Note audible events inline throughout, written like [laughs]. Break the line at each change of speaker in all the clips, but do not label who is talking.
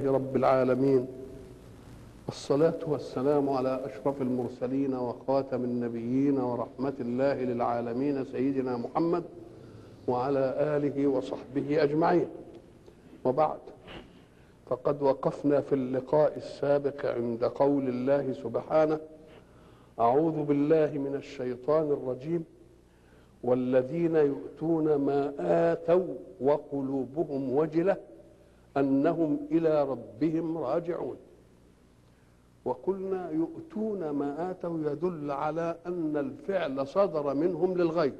رب العالمين. والصلاة والسلام على أشرف المرسلين وخاتم النبيين ورحمة الله للعالمين سيدنا محمد وعلى آله وصحبه أجمعين. وبعد فقد وقفنا في اللقاء السابق عند قول الله سبحانه أعوذ بالله من الشيطان الرجيم والذين يؤتون ما آتوا وقلوبهم وجلة أنهم إلى ربهم راجعون. وقلنا يؤتون ما آتوا يدل على أن الفعل صدر منهم للغير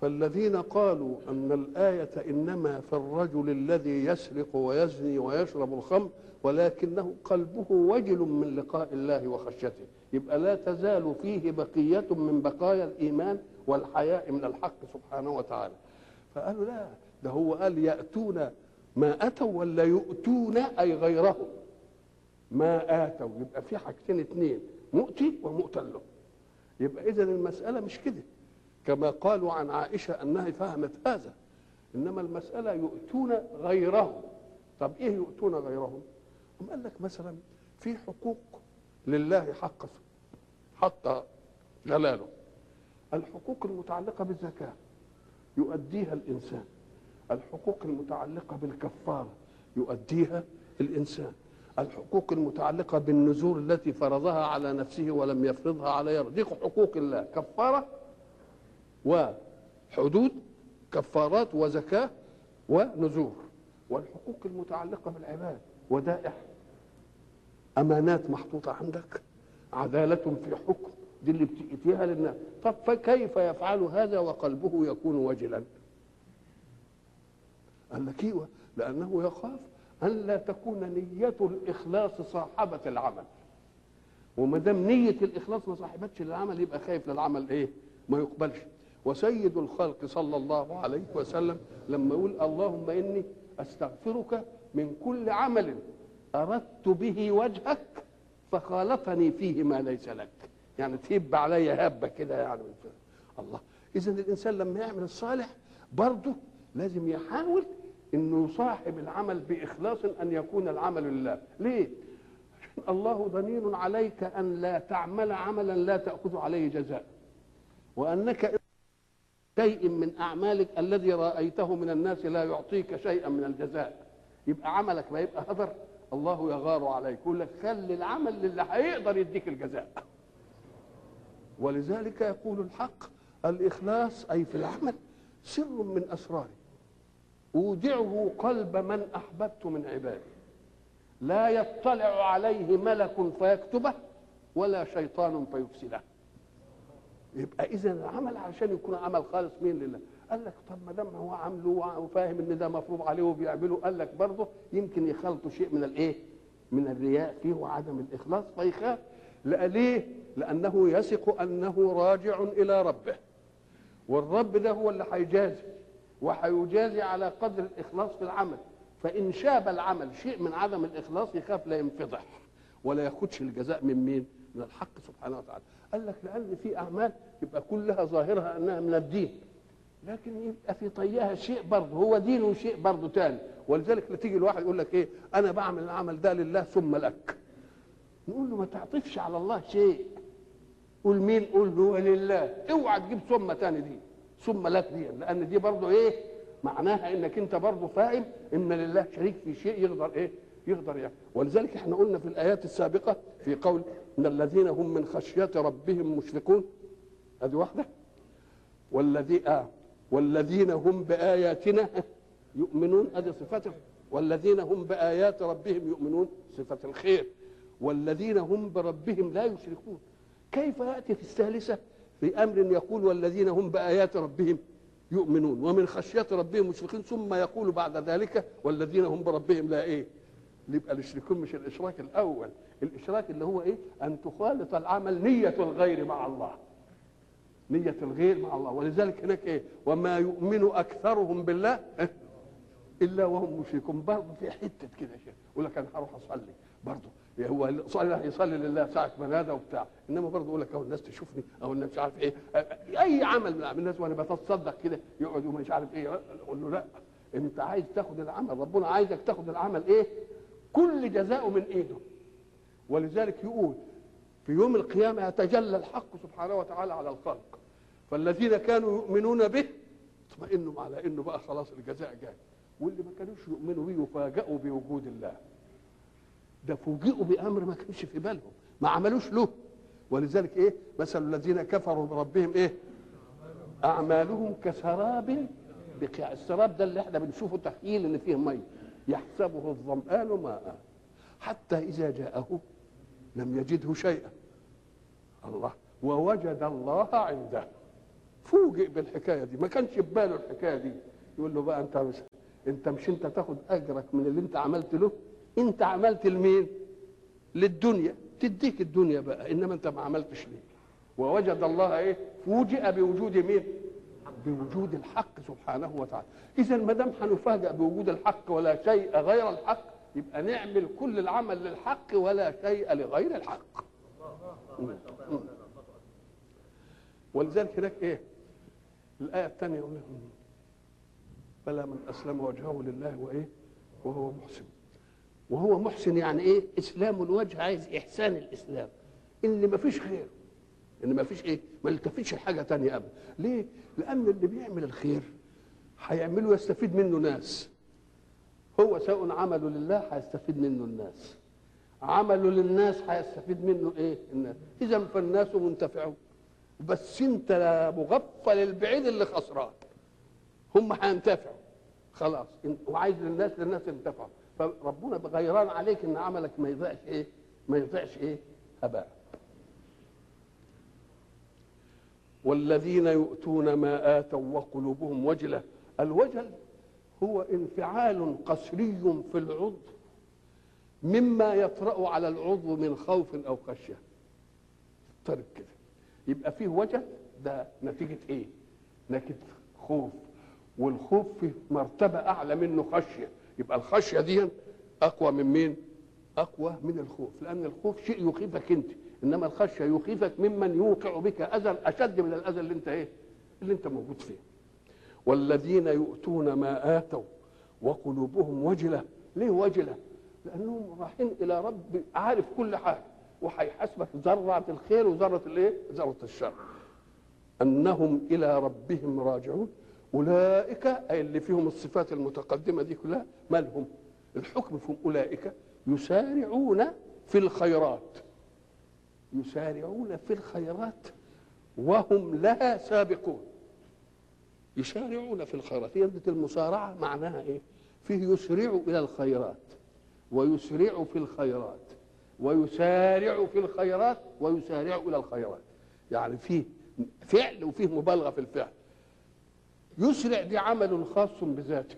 فالذين قالوا أن الآية إنما في الرجل الذي يسرق ويزني ويشرب الخمر ولكنه قلبه وجل من لقاء الله وخشيته. يبقى لا تزال فيه بقية من بقايا الإيمان والحياء من الحق سبحانه وتعالى. فقالوا لا ده هو قال يأتون ما أتوا ولا يؤتون أي غيرهم ما آتوا يبقى في حاجتين اتنين مؤتي ومؤتى له. يبقى إذا المسألة مش كده. كما قالوا عن عائشة أنها فهمت هذا. إنما المسألة يؤتون غيرهم طب إيه يؤتون غيرهم هم قال لك مثلا في حقوق لله حق حق جلاله. الحقوق المتعلقة بالزكاة يؤديها الإنسان. الحقوق المتعلقة بالكفارة يؤديها الإنسان. الحقوق المتعلقة بالنذور التي فرضها على نفسه ولم يفرضها على غيره دي حقوق الله. كفارة وحدود كفارات وزكاة ونذور والحقوق المتعلقة بالعباد ودائع أمانات محطوطة عندك. عدالة في حكم. دي اللي بتأتيها للناس. طب فكيف يفعل هذا وقلبه يكون وجلا؟ قال لك أيوه لأنه يخاف أن لا تكون نية الإخلاص صاحبة العمل. وما دام نية الإخلاص ما صاحبتش للعمل يبقى خايف للعمل إيه؟ ما يقبلش. وسيد الخلق صلى الله عليه وسلم لما يقول اللهم إني أستغفرك من كل عمل أردت به وجهك فخالفني فيه ما ليس لك. يعني تهب علي هبة كده يعني. الله. اذا الإنسان لما يعمل الصالح برضه لازم يحاول إنه يصاحب العمل بإخلاص أن يكون العمل لله. ليه؟ عشان الله ضنين عليك أن لا تعمل عملا لا تأخذ عليه جزاء. وأنك شيء من أعمالك الذي رأيته من الناس لا يعطيك شيئا من الجزاء. يبقى عملك ما يبقى هدر. الله يغار عليك. يقول لك خلي العمل للي هيقدر يديك الجزاء. ولذلك يقول الحق الإخلاص أي في العمل سر من اسراري أودعه قلب من أحببت من عبادي. لا يطلع عليه ملك فيكتبه ولا شيطان فيفسده. يبقى اذا العمل عشان يكون عمل خالص مين لله؟ قال لك طب ما دام هو عامله وفاهم إن ده مفروض عليه وبيعمله قال لك برضه يمكن يخلطوا شيء من الإيه؟ من الرياء فيه وعدم الإخلاص فيخاف. ليه؟ لأنه يثق أنه راجع إلى ربه. والرب ده هو اللي هيجازي. وهيجازي على قدر الإخلاص في العمل. فإن شاب العمل شيء من عدم الإخلاص يخاف لا ينفضح ولا ياخدش الجزاء من مين؟ من الحق سبحانه وتعالى. قال لك لأن في أعمال يبقى كلها ظاهرها أنها من الدين. لكن يبقى في طيها شيء برضه هو دين وشيء برضه تاني. ولذلك تيجي الواحد يقول لك إيه؟ أنا بعمل العمل ده لله ثم لك. نقول له ما تعطفش على الله شيء. قول مين؟ قول هو لله اوعى تجيب ثم تاني دي. ثم لك دي لأن دي برضه إيه؟ معناها إنك أنت برضه فاهم إن لله شريك في شيء يقدر إيه؟ يقدر يعني. ولذلك إحنا قلنا في الآيات السابقة في قول إن الذين هم من خشية ربهم مشفقون ادي واحدة. والذي آه والذين هم بآياتنا يؤمنون. ادي صفاتهم والذين هم بآيات ربهم يؤمنون. صفه الخير. والذين هم بربهم لا يشركون. كيف يأتي في الثالثة؟ في أمر يقول والذين هم بآيات ربهم يؤمنون. ومن خشية ربهم مشركين ثم يقول بعد ذلك والذين هم بربهم لا إيه؟ يبقى الاشركون مش الإشراك الأول. الإشراك اللي هو إيه؟ أن تخالط العمل نية الغير مع الله. نية الغير مع الله. ولذلك هناك إيه؟ وما يؤمن أكثرهم بالله إلا وهم مشركون. برضه في حتة كده شيء يقول لك أنا هروح أصلي. برضه هو صلي يصلي لله ساعه ما نادى وبتاع. إنما برضه يقول لك أهو الناس تشوفني أو الناس مش عارف إيه. أي عمل من الناس وأنا بتصدق كده يقعد ومش عارف إيه. أقول له لا أنت عايز تاخد العمل ربنا عايزك تاخد العمل إيه؟ كل جزاؤه من إيده. ولذلك يقول في يوم القيامة يتجلى الحق سبحانه وتعالى على الخلق. فالذين كانوا يؤمنون به اطمئنوا على إنه بقى خلاص الجزاء جاي. واللي ما كانوش يؤمنوا به يفاجئوا بوجود الله. ده فوجئوا بأمر ما كانش في بالهم ما عملوش له. ولذلك إيه؟ مثل الذين كفروا بربهم إيه؟ أعمالهم كسراب بقيع. السراب ده اللي إحنا بنشوفه تخيل إن فيه ميه يحسبه الظمآن ماء. حتى إذا جاءه لم يجده شيئا. الله. ووجد الله عنده. فوجئ بالحكاية دي. ما كانش في باله الحكاية دي. يقول له بقى أنت مش أنت مش أنت تاخد أجرك من اللي أنت عملت له؟ انت عملت لمين للدنيا تديك الدنيا بقى انما انت ما عملتش ليه؟ ووجد الله إيه؟ فوجئ بوجود مين؟ بوجود الحق سبحانه وتعالى. إذا ما دام هنفاجئ بوجود الحق ولا شيء غير الحق يبقى نعمل كل العمل للحق ولا شيء لغير الحق. ولذلك هناك إيه؟ الآية الثانية يقول بلى من أسلم وجهه لله وإيه؟ وهو محسن. وهو محسن يعني إيه؟ إسلام الوجه عايز إحسان الإسلام. إن ما فيش خير. إن ما فيش إيه؟ ما التفتش لحاجة تانية ابدا. ليه؟ لأن اللي بيعمل الخير هيعمله يستفيد منه ناس. هو سواء عمله لله هيستفيد منه الناس. عمله للناس هيستفيد منه إيه؟ الناس. إذا فالناس منتفعون. بس أنت مغفل البعيد اللي خسران. هم هينتفعوا. خلاص. وعايز للناس للناس ينتفعوا. فربنا غيران عليك إن عملك ما يضيعش إيه؟ ما يضيعش إيه؟ هباء والذين يؤتون ما آتوا وقلوبهم وجلة. الوجل هو انفعال قسري في العضو مما يطرأ على العضو من خوف أو خشية. طرق كده. يبقى فيه وجل ده نتيجة إيه؟ نتيجة خوف. والخوف في مرتبة أعلى منه خشية. يبقى الخشية دي أقوى من مين؟ أقوى من الخوف لأن الخوف شيء يخيفك أنت إنما الخشية يخيفك ممن يوقع بك أذى أشد من الأذى اللي أنت إيه؟ اللي أنت موجود فيه. والذين يؤتون ما آتوا وقلوبهم وجلة ليه وجلة؟ لأنهم رايحين إلى رب عارف كل حاجة وهيحاسبك ذرة الخير وذرة الإيه؟ ذرة الشر. أنهم إلى ربهم راجعون. أولئك أي اللي فيهم الصفات المتقدمة دي كلها مالهم الحكم فيهم أولئك يسارعون في الخيرات. يسارعون في الخيرات وهم لها سابقون. يسارعون في الخيرات. هي المسارعة معناها إيه؟ فيه يسرع إلى الخيرات ويسرع في الخيرات ويسارع في الخيرات ويسارع إلى الخيرات. يعني فيه فعل وفيه مبالغة في الفعل. يسرع دي عمل خاص بذاته.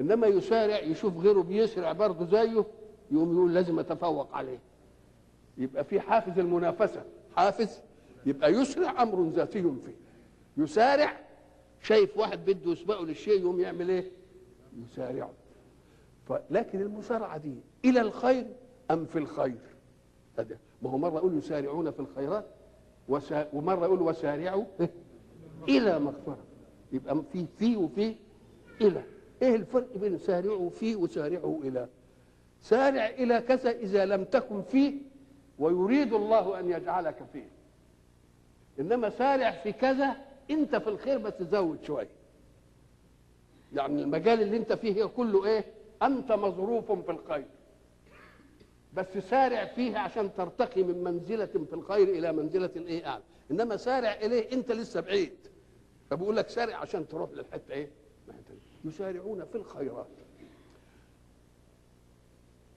إنما يسارع يشوف غيره بيسرع برضه زيه يقوم يقول لازم أتفوق عليه. يبقى في حافز المنافسة. حافز؟ يبقى يسرع أمر ذاتي فيه. يسارع شايف واحد بده يسبقه للشيء يقوم يعمل إيه؟ يسارعه. لكن المسارعة دي إلى الخير أم في الخير؟ هذا. ما هو مرة يقول يسارعون في الخيرات. ومرة يقول وسارعوا إلى مغفرة. يبقى في في وفي إلى إيه الفرق بين سارعوا فيه وسارعوا إلى سارع إلى كذا إذا لم تكن فيه ويريد الله أن يجعلك فيه. إنما سارع في كذا أنت في الخير بس زود شوية. يعني المجال اللي أنت فيه كله إيه؟ أنت مظروف في الخير. بس سارع فيه عشان ترتقي من منزلة في الخير إلى منزلة الايه اعلى إنما سارع إليه أنت لسه بعيد. فبقول لك سارع عشان تروح للحتة إيه؟ يسارعون في الخيرات.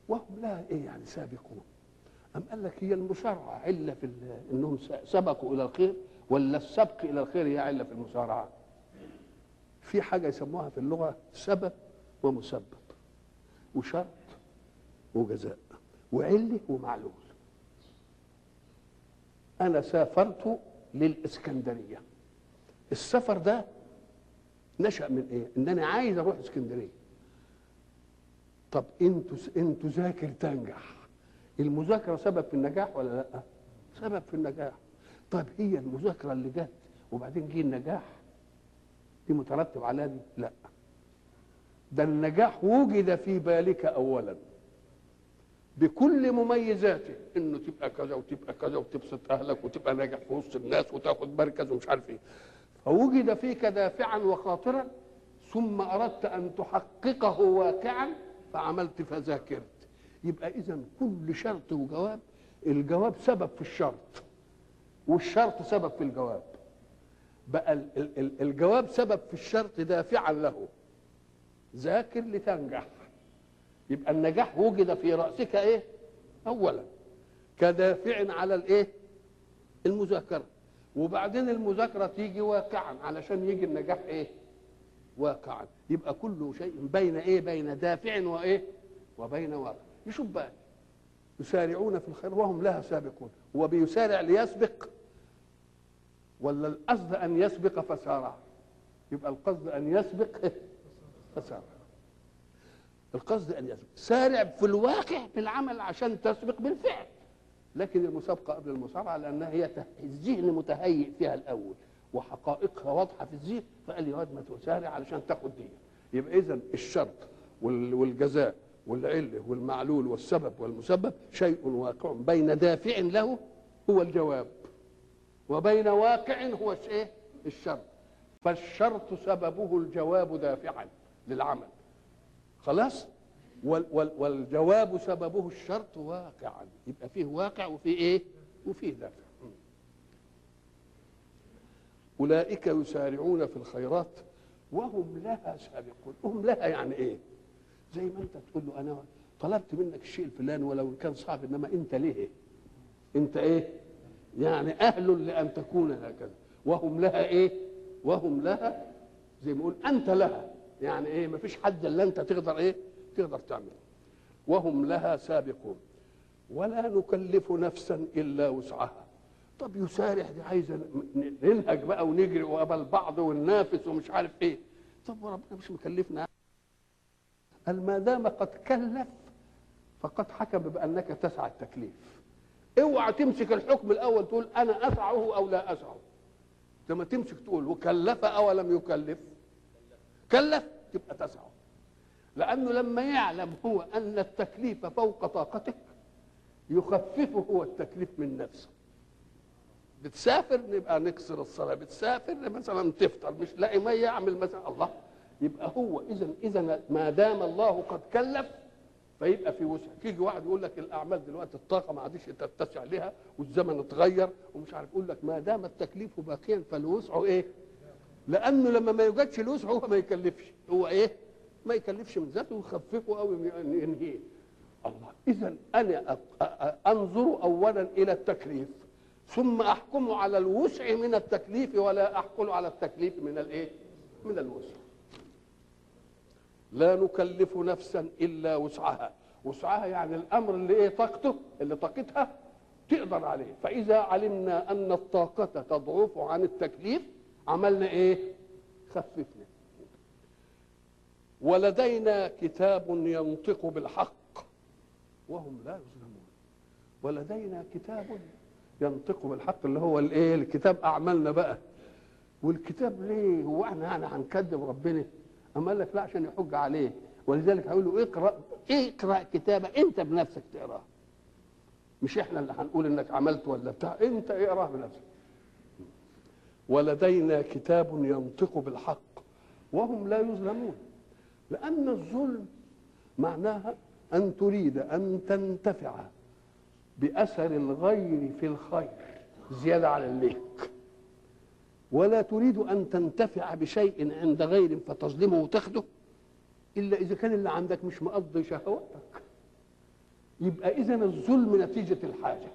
وهم لا إيه يعني سابقون؟ أم قال لك هي المسارعة علة في أنهم سبقوا إلى الخير ولا السبق إلى الخير هي علة في المسارعة؟ في حاجة يسموها في اللغة سبب ومسبب وشرط وجزاء وعلة ومعلول. أنا سافرت للإسكندرية. السفر ده نشأ من إيه؟ إن أنا عايز أروح إسكندرية طب أنتوا أنتوا ذاكر تنجح المذاكرة سبب في النجاح ولا لأ؟ سبب في النجاح. طيب هي المذاكرة اللي جت وبعدين جه النجاح دي مترتب على دي؟ لأ. ده النجاح وجد في بالك اولا بكل مميزاته إنه تبقى كذا وتبقى كذا وتبسط أهلك وتبقى ناجح في وسط الناس وتاخد مركز ومش عارف إيه فوجد فيك دافعا وخاطرا ثم أردت أن تحققه واقعا فعملت فذاكرت. يبقى اذا كل شرط وجواب الجواب سبب في الشرط. والشرط سبب في الجواب. بقى ال- ال- ال- الجواب سبب في الشرط دافعا له. ذاكر لتنجح. يبقى النجاح وجد في رأسك إيه؟ اولا. كدافع على الإيه؟ المذاكرة. وبعدين المذاكرة تيجي واقعا علشان يجي النجاح إيه؟ واقعا. يبقى كل شيء بين إيه؟ بين دافع وإيه؟ وبين واقع يشوف بقى يسارعون في الخير وهم لها سابقون. هو بيسارع ليسبق. ولا القصد أن يسبق فسارع يبقى القصد أن يسبق فسارع القصد أن يسبق. سارع في الواقع بالعمل عشان تسبق بالفعل. لكن المسابقة قبل المسارعه لانها هي الذهن متهيئ فيها الأول وحقائقها واضحة في الذهن فقال يا واد ما تسارع علشان تاخد دي. يبقى اذا الشرط وال- والجزاء والعلة والمعلول والسبب والمسبب شيء واقع بين دافع له هو الجواب وبين واقع هو إيه؟ الشرط. فالشرط سببه الجواب دافعا للعمل. خلاص؟ والجواب سببه الشرط واقعا. يبقى فيه واقع وفيه إيه؟ وفيه دافع. أولئك يسارعون في الخيرات وهم لها سابقون. هم لها يعني إيه؟ زي ما أنت تقول له أنا طلبت منك الشيء الفلاني ولو كان صعب إنما أنت ليه؟ أنت إيه؟ يعني أهل لأن تكون هكذا. وهم لها إيه؟ وهم لها زي ما يقول أنت لها. يعني إيه؟ ما فيش حد إلا أنت تقدر إيه؟ تقدر تعمل. وهم لها سابقون. ولا نكلف نفسا إلا وسعها. طب يسارع دي عايزة ننهج بقى ونجري وقبل بعض وننافس ومش عارف إيه. طب وربنا مش مكلفنا. قال ما دام قد كلف فقد حكم بأنك تسعى التكليف. اوعى تمسك الحكم الأول تقول أنا أسعه أو لا أسعه. لما تمسك تقول وكلف أو لم يكلف. كلف تبقى تسعه. لأنه لما يعلم هو أن التكليف فوق طاقتك يخففه هو التكليف من نفسه بتسافر نبقى نكسر الصلاة بتسافر مثلا تفطر مش لاقي مية يعمل مثلا الله يبقى هو اذا اذا ما دام الله قد كلف فيبقى في وسع تيجي واحد يقول لك الأعمال دلوقتي الطاقة ما عادش تتسع لها والزمن اتغير ومش عارف يقول لك ما دام التكليف باقيا فالوسع إيه؟ لأنه لما ما يوجدش الوسع هو ما يكلفش هو إيه؟ ما يكلفش من ذاته ويخففه أو ينهيه. الله إذا أنا أنظر اولا إلى التكليف ثم أحكم على الوسع من التكليف ولا أحكم على التكليف من الإيه؟ من الوسع. لا نكلف نفسا إلا وسعها. وسعها يعني الأمر اللي إيه طاقته؟ اللي طاقتها تقدر عليه. فإذا علمنا أن الطاقة تضعف عن التكليف عملنا إيه؟ خففنا. ولدينا كتاب ينطق بالحق. وهم لا يظلمون. ولدينا كتاب ينطق بالحق اللي هو الايه؟ الكتاب أعمالنا بقى. والكتاب ليه؟ هو إحنا يعني هنكذب ربنا؟ أما قال لك لا عشان يحج عليه. ولذلك هيقول له اقرأ اقرأ كتابك أنت بنفسك تقراه مش إحنا اللي هنقول إنك عملت ولا بتاع. أنت اقراه بنفسك. ولدينا كتاب ينطق بالحق. وهم لا يظلمون. لأن الظلم معناها أن تريد أن تنتفع بأثر الغير في الخير زيادة على الليك. ولا تريد أن تنتفع بشيء عند غير فتظلمه وتاخده إلا إذا كان اللي عندك مش مقضي شهواتك. يبقى اذا الظلم نتيجة الحاجة.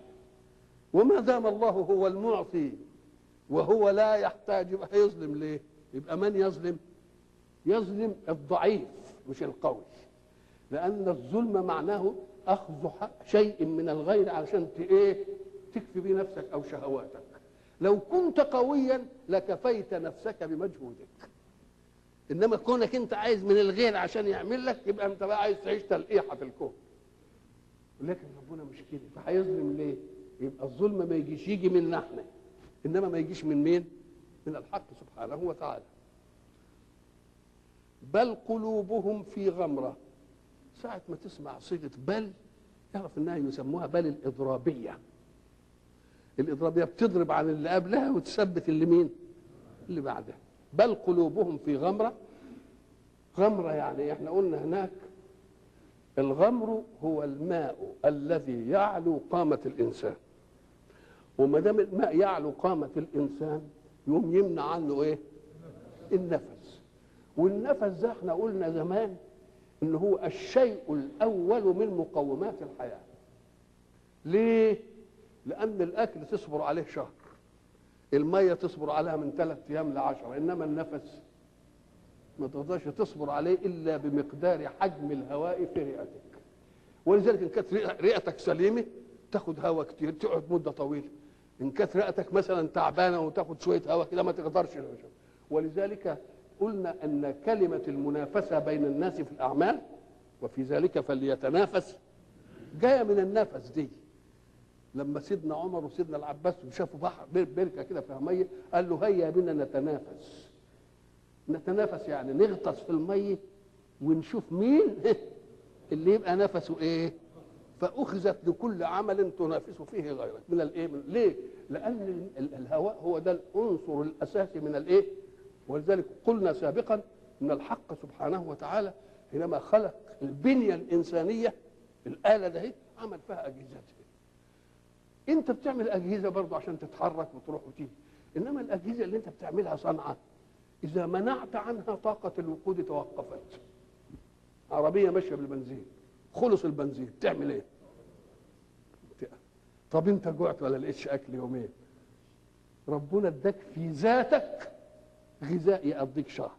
وما دام الله هو المعطي وهو لا يحتاج يبقى هيظلم ليه؟ يبقى من يظلم؟ يظلم الضعيف مش القوي. لأن الظلم معناه أخذ حق شيء من الغير علشان إيه تكفي بيه نفسك أو شهواتك. لو كنت قويا لكفيت نفسك بمجهودك. إنما كونك أنت عايز من الغير عشان يعمل لك يبقى أنت بقى عايز تعيش تلقيحة في الكون. لكن ربنا مش كده. فهيظلم ليه؟ يبقى الظلم ما يجيش يجي من إحنا إنما ما يجيش من مين؟ من الحق سبحانه وتعالى. بل قلوبهم في غمرة. ساعة ما تسمع صيغة بل اعرف إنها يسموها بل الإضرابية. الإضرابية بتضرب عن اللي قبلها وتثبت اللي مين؟ اللي بعدها. بل قلوبهم في غمرة. غمرة يعني إحنا قلنا هناك الغمر هو الماء الذي يعلو قامة الإنسان. وما دام الماء يعلو قامة الإنسان يقوم يمنع عنه إيه؟ النفس. والنفس ده إحنا قلنا زمان إن هو الشيء الأول من مقومات الحياة. ليه؟ لأن الأكل تصبر عليه شهر المية تصبر عليها من ثلاث أيام لعشرة إنما النفس ما تقدرش تصبر عليه إلا بمقدار حجم الهواء في رئتك. ولذلك إن كانت رئتك سليمة تاخد هواء كتير تقعد مدة طويلة. إن كانت رئتك مثلا تعبانة وتاخد شوية هواء كده ما تقدرش ولذلك قلنا أن كلمة المنافسة بين الناس في الأعمال وفي ذلك فليتنافس. جاية من النفس دي. لما سيدنا عمر وسيدنا العباس شافوا بحر بركة كده فيها ميه قال له هيا بنا نتنافس. نتنافس يعني نغطس في المية ونشوف مين [laughs] اللي يبقى نفسه إيه؟ فأخذت لكل عمل تنافس فيه غيرك. من الإيه؟ ليه؟ لأن الهواء هو ده العنصر الأساسي من الإيه؟ ولذلك قلنا سابقا إن الحق سبحانه وتعالى حينما خلق البنية الإنسانية الآلة ده عمل فيها اجهزته أنت بتعمل أجهزة برضه عشان تتحرك وتروح وتيجي. إنما الأجهزة اللي أنت بتعملها صنعه إذا منعت عنها طاقة الوقود توقفت. عربية ماشية بالبنزين خلص البنزين تعمل إيه؟ طب أنت جوعت ولا لقيتش أكل يومين؟ ربنا اداك في ذاتك غذاء يقضيك شهر.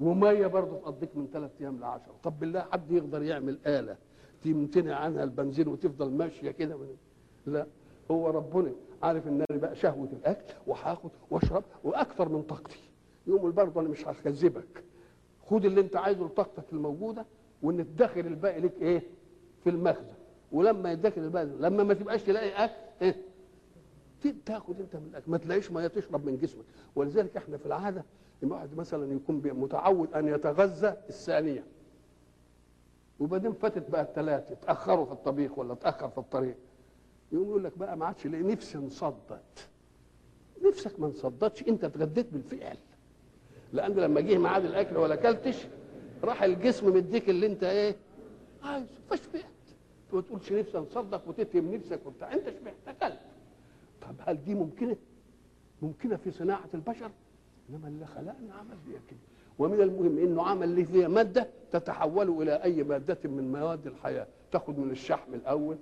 ومية برضه تقضيك من ثلاث أيام لعشرة. طب بالله حد يقدر يعمل آلة تمتنع عنها البنزين وتفضل ماشية كده من... لا هو ربنا عارف إن أنا بقى شهوة الأكل وهاخد واشرب وأكثر من طاقتي. يقوم برضه أنا مش هكذبك. خد اللي أنت عايزه لطاقتك الموجودة وإن تدخل الباقي لك إيه؟ في المخزن. ولما يدخل الباقي لما ما تبقاش تلاقي أكل إيه؟ تاخد انت من الاكل. ما تلاقيش ميه تشرب من جسمك. ولذلك إحنا في العاده الواحد مثلا يكون متعود أن يتغذى الثانية. وبعدين فاتت بقى الثلاثه اتاخروا في الطبيخ ولا اتاخر في الطريق. يقوم يقول لك بقى ما عادش نفسي انصدت. نفسك ما انصدتش انت اتغديت بالفعل. لأن لما جه ميعاد الأكل ولا أكلتش راح الجسم مديك اللي انت إيه؟ عايزه. فشبعت. ما تقولش نفسي انصدق وتتهم نفسك وبتاع. انت شبعت. أكلت. طب هل دي ممكنة؟ ممكنة في صناعة البشر؟ إنما اللي خلقنا عمل فيها كده. ومن المهم إنه عمل لي فيها مادة تتحول إلى أي مادة من مواد الحياة. تاخد من الشحم الأول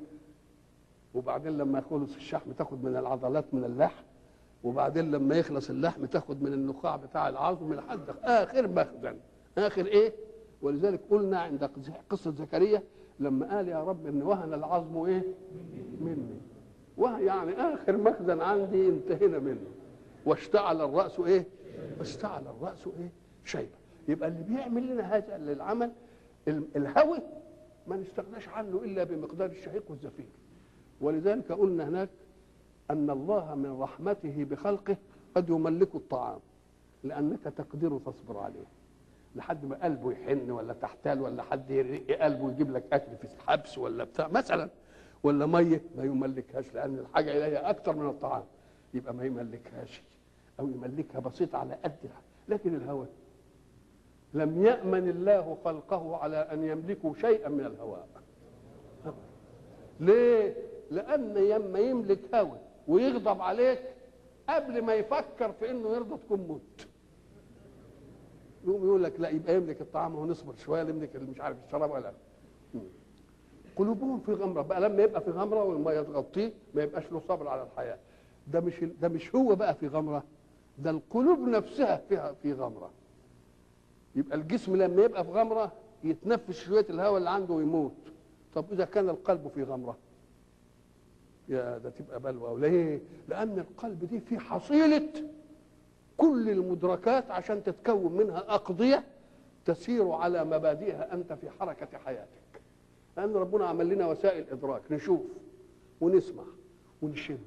وبعدين لما يخلص الشحم تاخد من العضلات من اللحم وبعدين لما يخلص اللحم تاخد من النخاع بتاع العظم لحد آخر مخزن. آخر إيه؟ ولذلك قلنا عند قصة زكريا لما قال يا رب إن وهن العظم إيه؟ مني. يعني آخر مخزن عندي انتهينا منه. واشتعل الرأس إيه؟ اشتعل الرأس إيه؟ شيبة. يبقى اللي بيعمل لنا هذا للعمل الهوى ما نستغناش عنه إلا بمقدار الشهيق والزفير. ولذلك قلنا هناك أن الله من رحمته بخلقه قد يملك الطعام لأنك تقدر تصبر عليه. لحد ما قلبه يحن ولا تحتال ولا حد يرق قلبه يجيب لك أكل في الحبس ولا بتاع. مثلا ولا مية؟ ما يملكهاش لأن الحاجة إليها أكثر من الطعام. يبقى ما يملكهاش أو يملكها بسيط على قدها لكن الهوى لم يأمن الله خلقه على أن يملكوا شيئا من الهواء. ليه؟ لأن يما يملك هوى ويغضب عليك قبل ما يفكر في إنه يرضى تكون مت يقوم يقول لك لا يبقى يملك الطعام ونصبر شوية يملك مش عارف الشراب ولا قلوبهم في غمرة. بقى لما يبقى في غمرة والمية تغطيه ما يبقاش له صبر على الحياة. ده مش ده مش هو بقى في غمرة ده القلوب نفسها فيها في غمرة. يبقى الجسم لما يبقى في غمرة يتنفس شوية الهواء اللي عنده ويموت. طب إذا كان القلب في غمرة؟ يا ده تبقى بلوى. ليه لأن القلب دي في حصيلة كل المدركات عشان تتكون منها أقضية تسير على مبادئها أنت في حركة حياتك. لأن ربنا عمل لنا وسائل إدراك نشوف ونسمع ونشم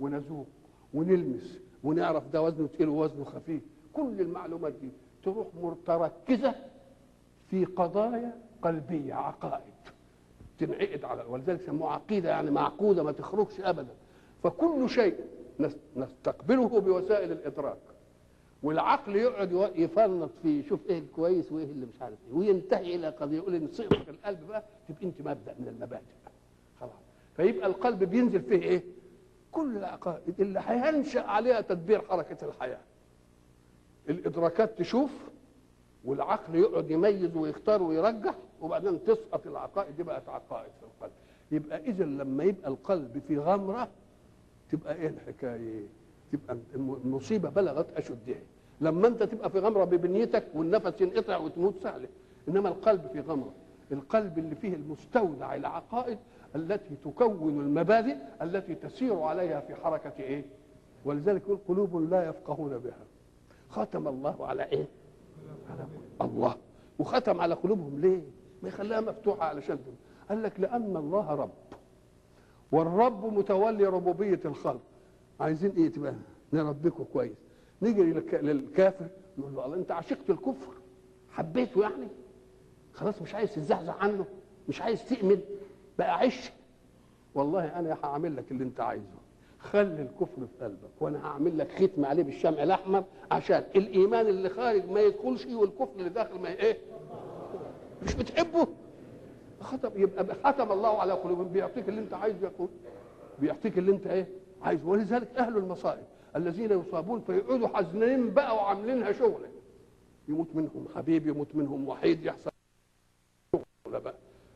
ونذوق ونلمس ونعرف ده وزنه تقيل ووزنه خفيف. كل المعلومات دي تروح متركزه في قضايا قلبية عقائد تنعقد على ولذلك سموها عقيدة يعني معقودة ما تخرجش ابدا. فكل شيء نستقبله بوسائل الإدراك. والعقل يقعد يفرط فيه يشوف إيه كويس وإيه اللي مش عارف إيه وينتهي إلى قضية يقول إن صيغة القلب بقى تبقى أنت مبدأ من المبادئ خلاص فيبقى القلب بينزل فيه إيه؟ كل العقائد اللي هينشأ عليها تدبير حركة الحياة الإدراكات تشوف والعقل يقعد يميز ويختار ويرجح وبعدين تسقط العقائد دي بقت عقائد في القلب يبقى اذا لما يبقى القلب في غمرة تبقى إيه الحكاية؟ تبقى المصيبة بلغت اشدها لما أنت تبقى في غمرة ببنيتك والنفس ينقطع وتموت سهلة إنما القلب في غمرة القلب اللي فيه المستودع العقائد التي تكون المبادئ التي تسير عليها في حركة إيه؟ ولذلك يقول قلوب لا يفقهون بها ختم الله على إيه؟ على الله وختم على قلوبهم ليه؟ ما يخليها مفتوحة علشان. قال لك لأن الله رب والرب متولي ربوبية الخلق عايزين إيه تبقى؟ نربكم كويس. نيجي للكافر نقول له الله أنت عشقت الكفر. حبيته يعني؟ خلاص مش عايز تزحزح عنه مش عايز تأمن بقى عش والله أنا هعمل لك اللي أنت عايزه. خلي الكفر في قلبك وأنا هعمل لك ختم عليه بالشمع الأحمر عشان الإيمان اللي خارج ما يدخلش والكفر اللي داخل ما إيه؟ مش بتحبه؟ ختم يبقى ختم الله على قلوبهم بيعطيك اللي أنت عايزه يقول بيعطيك اللي أنت إيه؟ عايز ولذلك أهل المصائب الذين يصابون فيقعدوا حزنين بقى وعاملينها شغله يموت منهم حبيب يموت منهم وحيد يحصل شغله بقى.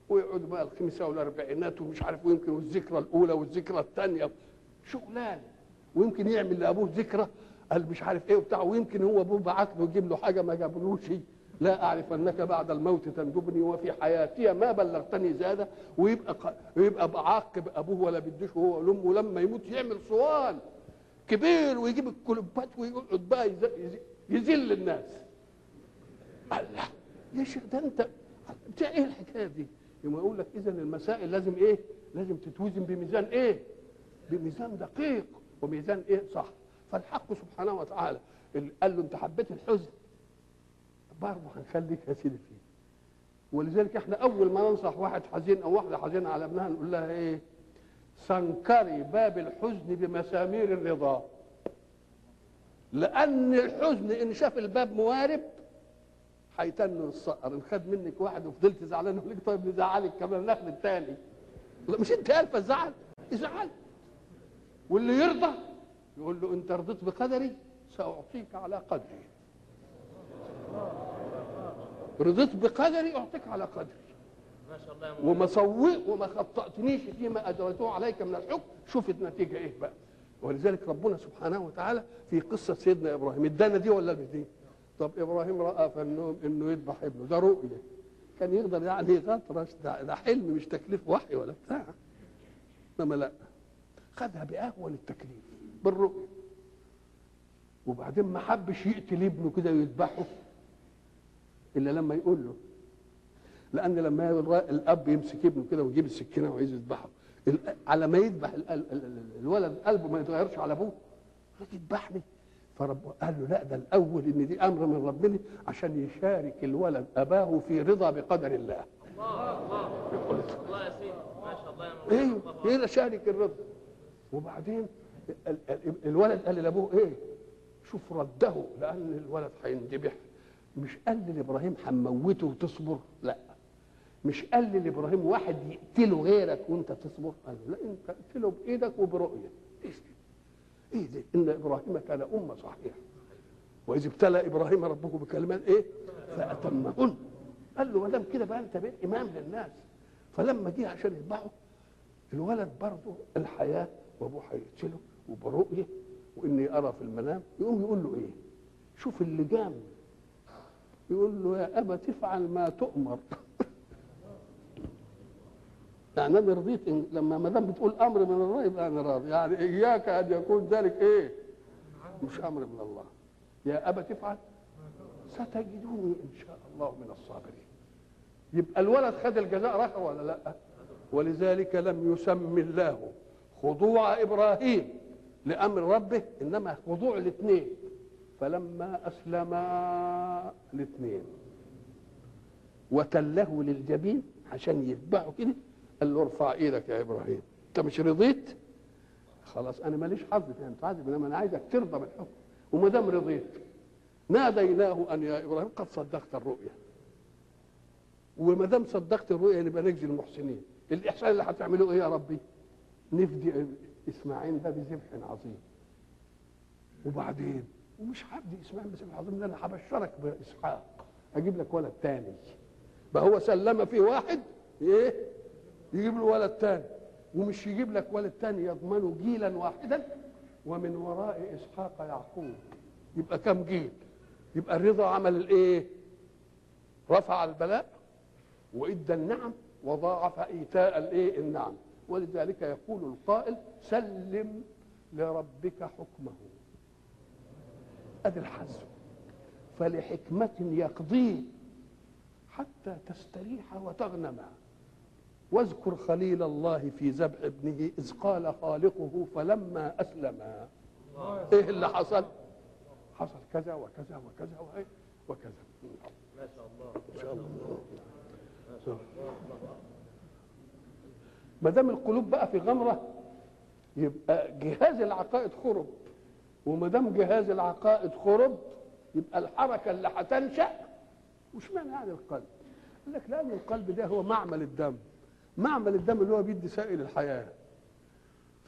ويقعدوا بقى الخمسه والأربعينات ومش عارف ويمكن والذكرى الأولى والذكرى الثانية. شغلان. ويمكن يعمل لأبوه ذكرى قال مش عارف إيه وبتاع. ويمكن هو أبوه بعت له يجيب له حاجة ما جابلوش لا أعرف أنك بعد الموت تندبني وفي حياتي ما بلغتني زاده ويبقى. ويبقى بعاقب أبوه ولا بديش هو وامه لما يموت يعمل صوان كبير ويجيب الكلوبات ويقعد بقى. يذل الناس الله يا شيخ ده أنت بتاع إيه الحكاية دي؟ يوم يقول لك اذا المسائل لازم إيه؟ لازم تتوزن بميزان إيه؟ بميزان دقيق وميزان إيه صح فالحق سبحانه وتعالى قال له أنت حبيت الحزن برضه هنخليك يا سيدي فيه. ولذلك إحنا أول ما ننصح واحد حزين أو واحدة حزينة على ابنها نقول لها إيه؟ سنكري باب الحزن بمسامير الرضا. لأن الحزن إن شاف الباب موارب هيتنوا الصقر. ان خد منك واحد وفضلت زعلان يقول لك طيب نزعلك كمان ناخد الثاني مش انت عارفة الزعل؟ ازعل. واللي يرضى يقول له انت رضيت بقدري سأعطيك على قدري. رضيت بقدري أعطيك على قدري.
ما شاء الله
وما سوي وما خطأتنيش فيما أدرته عليك من الحكم. شوف النتيجة إيه بقى. ولذلك ربنا سبحانه وتعالى في قصة سيدنا إبراهيم ادانا دي ولا مش دي؟ طب إبراهيم رأى في النوم إنه يذبح ابنه ده رؤية. كان يقدر يعني يغطرش ده, ده حلم مش تكليف وحي ولا بتاع. إنما لا خدها بأهون التكليف بالرؤية. وبعدين ما حبش يقتل ابنه كده ويذبحه. إلا لما يقول له. لأن لما الأب يمسك ابنه كده ويجيب السكينة وعايز يذبحه. على ما يذبح الولد قلبه ما يتغيرش على أبوه. يذبحني فرب قال له لا ده الأول إن دي أمر من ربنا عشان يشارك الولد أباه في رضا بقدر الله.
الله الله الله يا سيدي ما شاء الله يا مولانا
إيه شارك الرضا؟ وبعدين ال- ال- الولد قال لأبوه إيه؟ شوف رده لأن الولد هيندبح مش قال لإبراهيم هنموته وتصبر؟ لا. مش قال لإبراهيم واحد يقتله غيرك وانت تصبر؟ قال له لا انت اقتله بإيدك وبرؤية. إيه ده؟ إيه ده؟ إن إبراهيم كان أمة صحيحة. وإذ ابتلى إبراهيم ربه بكلمات إيه؟ فأتمهن. قال له ما دام كده بقى أنت بقيت إمام للناس. فلما جه عشان يذبحه الولد برضه الحياة وابوه هيقتله وبرؤية وإني أرى في المنام يقوم يقول له إيه؟ شوف اللي يقول له يا أبا تفعل ما تؤمر. [laughs] يعني أنا رضيت إن لما ما دام بتقول أمر من الله يبقى أنا راضي. يعني إياك أن يكون ذلك إيه؟ مش أمر من الله. يا أبا تفعل ستجدوني إن شاء الله من الصابرين. يبقى الولد خد الجزاء راح ولا لأ؟ ولذلك لم يسمي الله خضوع إبراهيم لأمر ربه إنما خضوع الاثنين. فلما أسلما الاثنين وتله للجبين عشان يتبعوا كده قال له ارفع إيدك يا إبراهيم. انت مش رضيت؟ خلاص أنا ماليش حظ في أن تعذب إنما أنا عايزك ترضى بالحكم. وما دام رضيت ناديناه أن يا إبراهيم قد صدقت الرؤيا. وما دام صدقت الرؤيا نبقى نجزي المحسنين. الإحسان اللي هتعملوه إيه يا ربي؟ نفدي إسماعيل ده بذبح عظيم. وبعدين؟ ومش هبدي اسماعيل بذبح عظيم ده أنا هبشرك بإسحاق. أجيب لك ولد تاني. بقى هو سلم فيه واحد إيه؟ يجيب له ولد تاني. ومش يجيب لك ولد تاني يضمنه جيلا واحدا. ومن وراء إسحاق يعقوب. يبقى كم جيل؟ يبقى الرضا عمل الإيه؟ رفع البلاء وإدى النعم وضاعف إيتاء الإيه؟ النعم. ولذلك يقول القائل سلم لربك حكمه. ادي الحزم فلحكمة يقضيه حتى تستريح وتغنم. واذكر خليل الله في ذبح ابنه إذ قال خالقه فلما أسلم. إيه اللي حصل؟ حصل كذا وكذا وكذا وإيه؟ وكذا.
ما شاء الله.
ان شاء الله. ما دام القلوب بقى في غمرة يبقى جهاز العقائد خرب. وما دام جهاز العقائد خرب يبقى الحركة اللي هتنشأ وش معنى يعني القلب؟ قال لك لأن القلب ده هو معمل الدم معمل الدم اللي هو بيدي سائل الحياة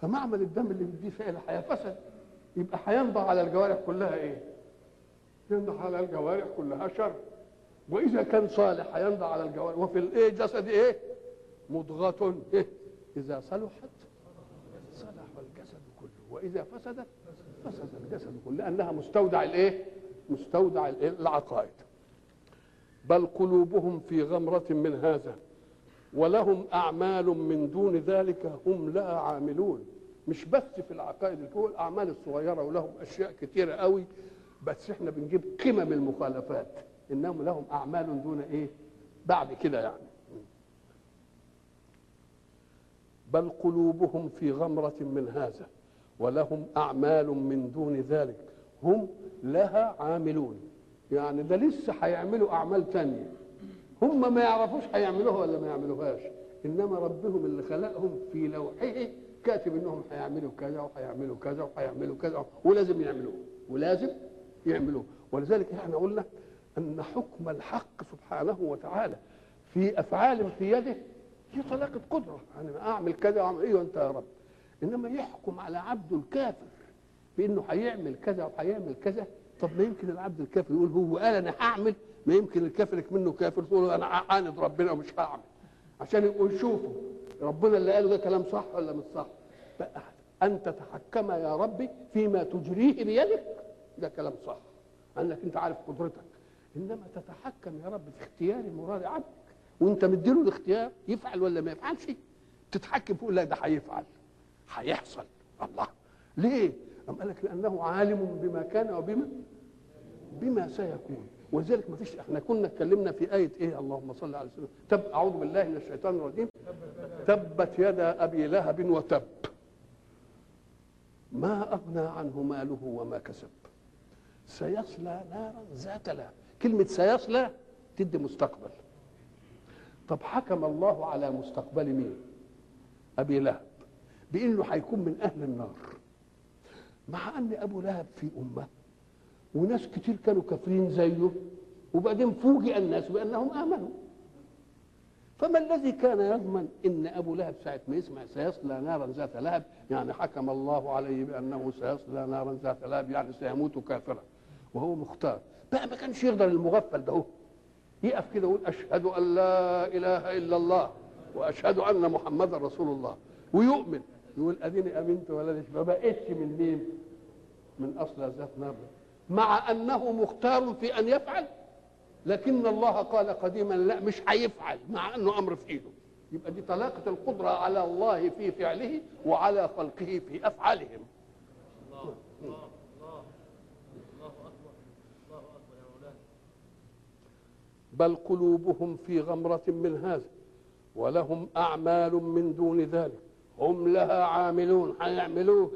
فمعمل الدم اللي بيديه سائل الحياة فسد يبقى هينضع على الجوارح كلها إيه؟ ينضع على الجوارح كلها شر وإذا كان صالح هينضع على الجوارح وفي الإيه جسد إيه؟ مضغة إيه؟ إذا صلحت صلح الجسد كله وإذا فسدت فسد الجسد كله لأنها مستودع الإيه؟ مستودع؟ العقائد بل قلوبهم في غمرة من هذا ولهم أعمال من دون ذلك هم لها عاملون مش بس في العقائد الكل الأعمال الصغيرة ولهم أشياء كتيرة قوي بس إحنا بنجيب قمم المخالفات إنهم لهم أعمال دون إيه؟ بعد كده يعني بل قلوبهم في غمرة من هذا ولهم أعمال من دون ذلك. هم لها عاملون. يعني ده لسه هيعملوا أعمال تانية. هم ما يعرفوش هيعملوها ولا ما يعملوهاش. إنما ربهم اللي خلقهم في لوحه كاتب إنهم هيعملوا كذا وهيعملوا كذا وهيعملوا كذا ولازم يعملوه. ولازم يعملوه. ولذلك إحنا قلنا أن حكم الحق سبحانه وتعالى في أفعال في يده دي طلاقة قدرة. أنا أعمل كذا وأعمل إيه وأنت يا رب؟ إنما يحكم على عبده الكافر بأنه هيعمل كذا وهيعمل كذا. طب ما يمكن العبد الكافر يقول هو قال أنا هعمل ما يمكن الكافر منه كافر تقول أنا عاند ربنا ومش هعمل. عشان يبقوا يشوفوا ربنا اللي قاله ده كلام صح ولا مش صح؟ بقى أن تتحكم يا ربي فيما تجريه بيدك. ده كلام صح. أنك أنت عارف قدرتك. إنما تتحكم يا رب في اختيار مراد عبدك. وأنت مديله الاختيار يفعل ولا ما يفعلش؟ تتحكم فوق لا ده هيفعل. هيحصل. الله. ليه؟ أم قال لك لأنه عالم بما كان وبما بما سيكون. ولذلك ما فيش إحنا كنا اتكلمنا في آية إيه؟ اللهم صل على سيدنا تب أعوذ بالله من الشيطان الرجيم. تبت يدا أبي لهب وتب. ما أغنى عنه ماله وما كسب. سيصلى نارا ذات لهب. كلمة سيصلى تدي مستقبل. طب حكم الله على مستقبل مين؟ أبي لهب. بإنه هيكون من أهل النار. مع أن أبو لهب في أمة وناس كتير كانوا كافرين زيه وبعدين فوجئ الناس بأنهم آمنوا. فما الذي كان يضمن إن أبو لهب ساعة ما يسمع سيصلى نارا ذات لهب؟ يعني حكم الله عليه بأنه سيصلى نارا ذات لهب يعني سيموت كافرا وهو مختار. بقى ما كانش يقدر المغفل ده. هو يقف كده ويقول أشهد أن لا إله إلا الله وأشهد أن محمدا رسول الله ويؤمن. يقول اديني أمنت ولا ما بقتش من مين؟ من أصل ذات نار مع أنه مختار في أن يفعل لكن الله قال قديما لا مش هيفعل مع أنه أمر في إيده. يبقى دي طلاقة القدرة على الله في فعله وعلى خلقه في أفعالهم.
الله الله الله الله اكبر الله اكبر يا
بل قلوبهم في غمرة من هذا ولهم أعمال من دون ذلك. هم لها عاملون هيعملوها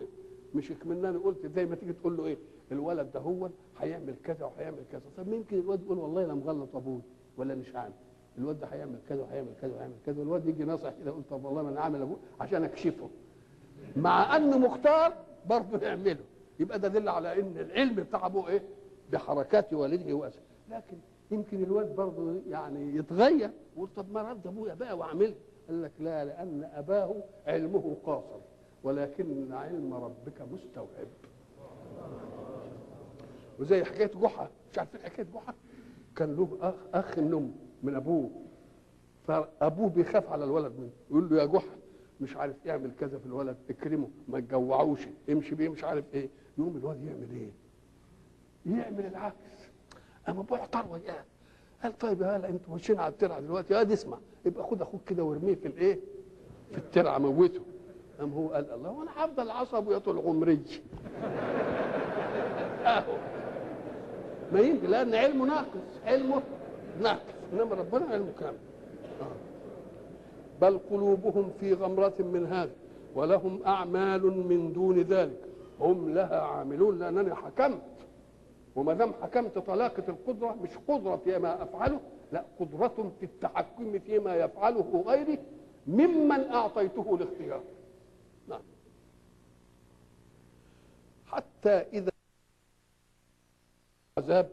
مش كمننا قلت زي ما تيجي تقول له إيه؟ الولد ده هو هيعمل كذا وهيعمل كذا. طب يمكن الواد يقول والله أنا مغلط أبوي ولا مش عامل الواد ده هيعمل كذا وهيعمل كذا وهيعمل كذا. والواد يجي ناصح كده يقول طب والله ما أنا عامل أبوه عشان أكشفه. مع أنه مختار برضه يعمله. يبقى ده دل على إن العلم بتاع أبوه إيه؟ بحركات والده واسع لكن يمكن الواد برضه يعني يتغير يقول طب ما رد أبويا بقى واعملها قال لك لا لأن أباه علمه قاصر ولكن علم ربك مستوعب. وزي حكاية جحا مش عارفين حكاية جحا؟ كان له أخ أخ النم من أبوه. فأبوه بيخاف على الولد منه يقول له يا جحا مش عارف يعمل كذا في الولد اكرمه ما تجوعوش امشي بيه مش عارف إيه. يقوم الواد يعمل إيه؟ يعمل العكس. أما اعتر وياه قال طيب يا هلا أنتوا ماشيين على الترعة دلوقتي. يا دي اسمع يبقى خد أخوك كده وارميه في الايه؟ في الترعة موته. قام هو قال الله وأنا هفضل عصب يا طول عمري [laughs] أهو. ما يمكن لأن علمه ناقص علمه ناقص. إنما ربنا علمه كامل. آه. بل قلوبهم في غمرة من هذا ولهم أعمال من دون ذلك. هم لها عاملون لأنني حكمت. وما دام حكمت طلاقة القدرة مش قدرة فيما أفعله لا قدرة في التحكم فيما يفعله غيري ممن أعطيته الاختيار. نعم. حتى إذا عذاب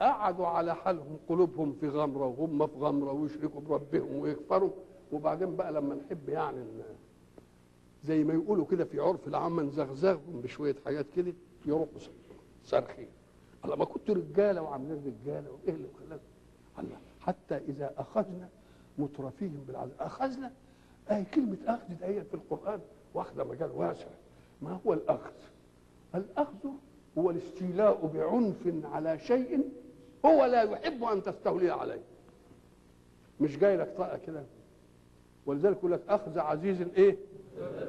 قعدوا على حالهم قلوبهم في غمرة وهم في غمرة ويشركوا بربهم ويكفروا. وبعدين بقى لما نحب يعني زي ما يقولوا كده في عرف العامة نزغزغهم بشوية حاجات كده يروحوا صارخين الله ما كنتوا رجالة وعاملين رجالة وإيه اللي خلاكم الله حتى إذا أخذنا مترفيهم بالعذاب أخذنا أي كلمة أخذ دي في القرآن. واخدة مجال واسع. ما هو الأخذ؟ الأخذ هو الاستيلاء بعنف على شيء هو لا يحب أن تستولي عليه. مش جاي لك طاقة كده؟ ولذلك يقول لك أخذ عزيز إيه؟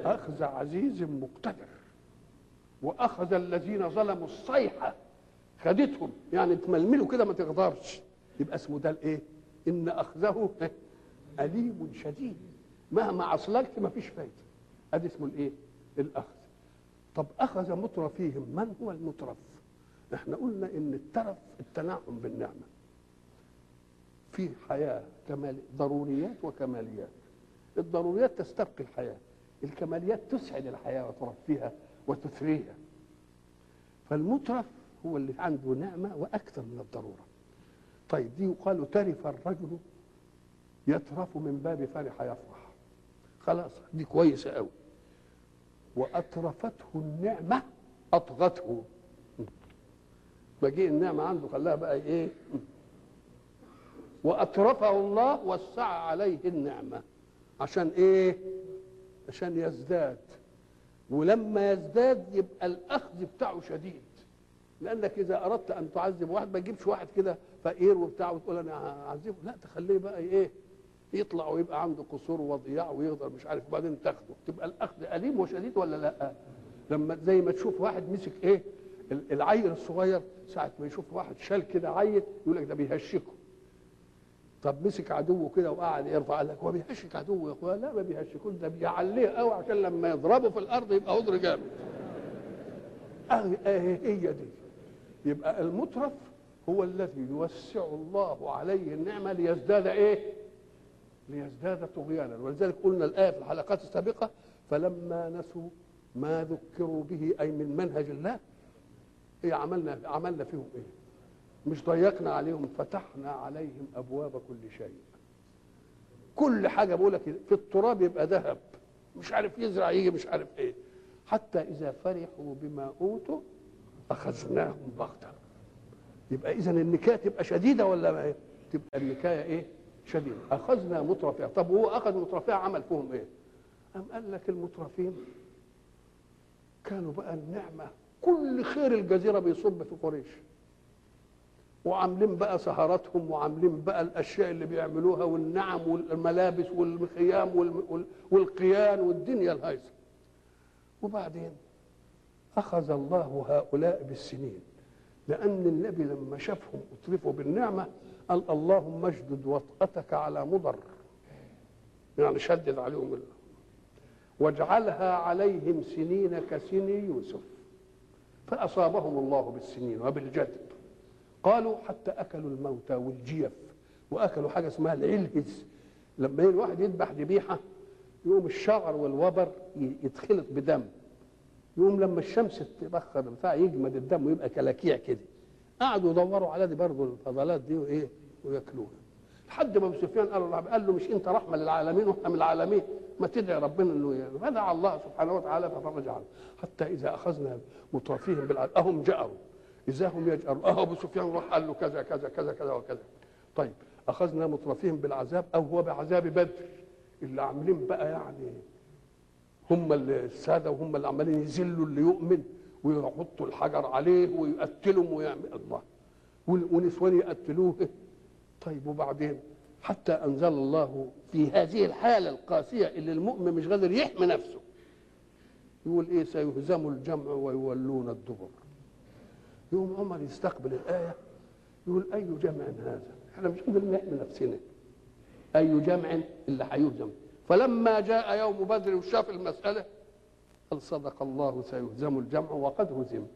أخذ عزيز مقتدر. وأخذ الذين ظلموا الصيحة. خدتهم. يعني تململوا كده ما تقدرش يبقى اسمه ده الايه؟ إن أخذه [laughs] أليم شديد. مهما عصلكت ما فيش فايدة. أدي اسمه الايه؟ الأخذ. طب أخذ مترفيهم. من هو المترف؟ إحنا قلنا إن الترف التنعم بالنعمة. في حياة كمال ضروريات وكماليات. الضروريات تستبقي الحياة. الكماليات تسعد الحياة وترفيها. وتثريها فالمترف هو اللي عنده نعمة وأكثر من الضرورة. طيب دي يقال ترف الرجل يترف من باب فرح يفرح. خلاص دي كويسة قوي وأترفته النعمة أطغته. مجيء النعمة عنده خلاها بقى إيه؟ وأترفه الله وسع عليه النعمة. عشان إيه؟ عشان يزداد. ولما يزداد يبقى الأخذ بتاعه شديد. لأنك إذا أردت أن تعذب واحد ما تجيبش واحد كده فقير وبتاع وتقول أنا هعذبه. لا تخليه بقى إيه يطلع ويبقى عنده قصور وضياع ويقدر مش عارف بعدين تاخده. تبقى الأخذ أليم وشديد ولا لأ؟ لما زي ما تشوف واحد مسك إيه ال- العيل الصغير ساعة ما يشوف واحد شال كده عيل يقول لك ده بيهشكه. طب مسك عدوه كده وقعد يرفع قال لك هو بيهشك عدوه يا اخويا لا ما بيهشكوش ده بيعليه قوي عشان لما يضربه في الأرض يبقى قدر جامد. آه آه هي دي. يبقى المترف هو الذي يوسع الله عليه النعمة ليزداد إيه؟ ليزداد طغيانا. ولذلك قلنا الآية في الحلقات السابقة فلما نسوا ما ذكروا به أي من منهج الله إيه عملنا عملنا فيهم إيه؟ مش ضيقنا عليهم فتحنا عليهم أبواب كل شيء. كل حاجة بقول لك في التراب يبقى ذهب مش عارف يزرع يجي مش عارف إيه. حتى إذا فرحوا بما أوتوا أخذناهم بغتة. يبقى إذا النكاية تبقى شديدة ولا ما إيه؟ تبقى النكاية إيه؟ شديدة. أخذنا مترفيها طب هو أخذ مترفيها عمل فيهم إيه؟ أم قال لك المترفين كانوا بقى النعمة. كل خير الجزيرة بيصب في قريش. وعاملين بقى سهراتهم وعاملين بقى الأشياء اللي بيعملوها والنعم والملابس والخيام وال- وال- والقيان والدنيا الهايصة. وبعدين أخذ الله هؤلاء بالسنين لأن النبي لما شافهم أترفوا بالنعمة قال اللهم اشدد وطأتك على مضر. يعني شدد عليهم الله. واجعلها عليهم سنين كسن يوسف. فأصابهم الله بالسنين وبالجدب قالوا حتى أكلوا الموتى والجيف وأكلوا حاجة اسمها العلهز. لما الواحد يذبح ذبيحة يقوم الشعر والوبر يتخلط بدم. يقوم لما الشمس تبخر بتاع يجمد الدم ويبقى كلاكيع كده. قعدوا يدوروا على دي برضه الفضلات دي وإيه وياكلوها. لحد ما أبو سفيان قال له قال له مش أنت رحمة للعالمين وإحنا من العالمين. ما تدعي ربنا إنه يعني فدعا الله سبحانه وتعالى ففرج عنه. حتى إذا أخذنا مترفيهم بالعدل أهم جأروا. إذا هم يجأروا اهو أبو سفيان راح قال له كذا كذا كذا كذا وكذا. طيب أخذنا مترفيهم بالعذاب أو هو بعذاب بدر. اللي عاملين بقى يعني هم السادة وهم اللي عمالين يذلوا اللي يؤمن ويحطوا الحجر عليه ويقتلهم ويعمل الله. ونسوان يقتلوه. طيب وبعدين؟ حتى أنزل الله في هذه الحالة القاسية اللي المؤمن مش قادر يحمي نفسه. يقول إيه؟ سيهزم الجمع ويولون الدبر. يقوم عمر يستقبل الآية يقول أي جمع هذا؟ إحنا مش قادرين نحمي نفسنا. أي جمع اللي هيهزم. فلما جاء يوم بدر وشاف المسألة قال صدق الله سيهزم الجمع وقد هزم.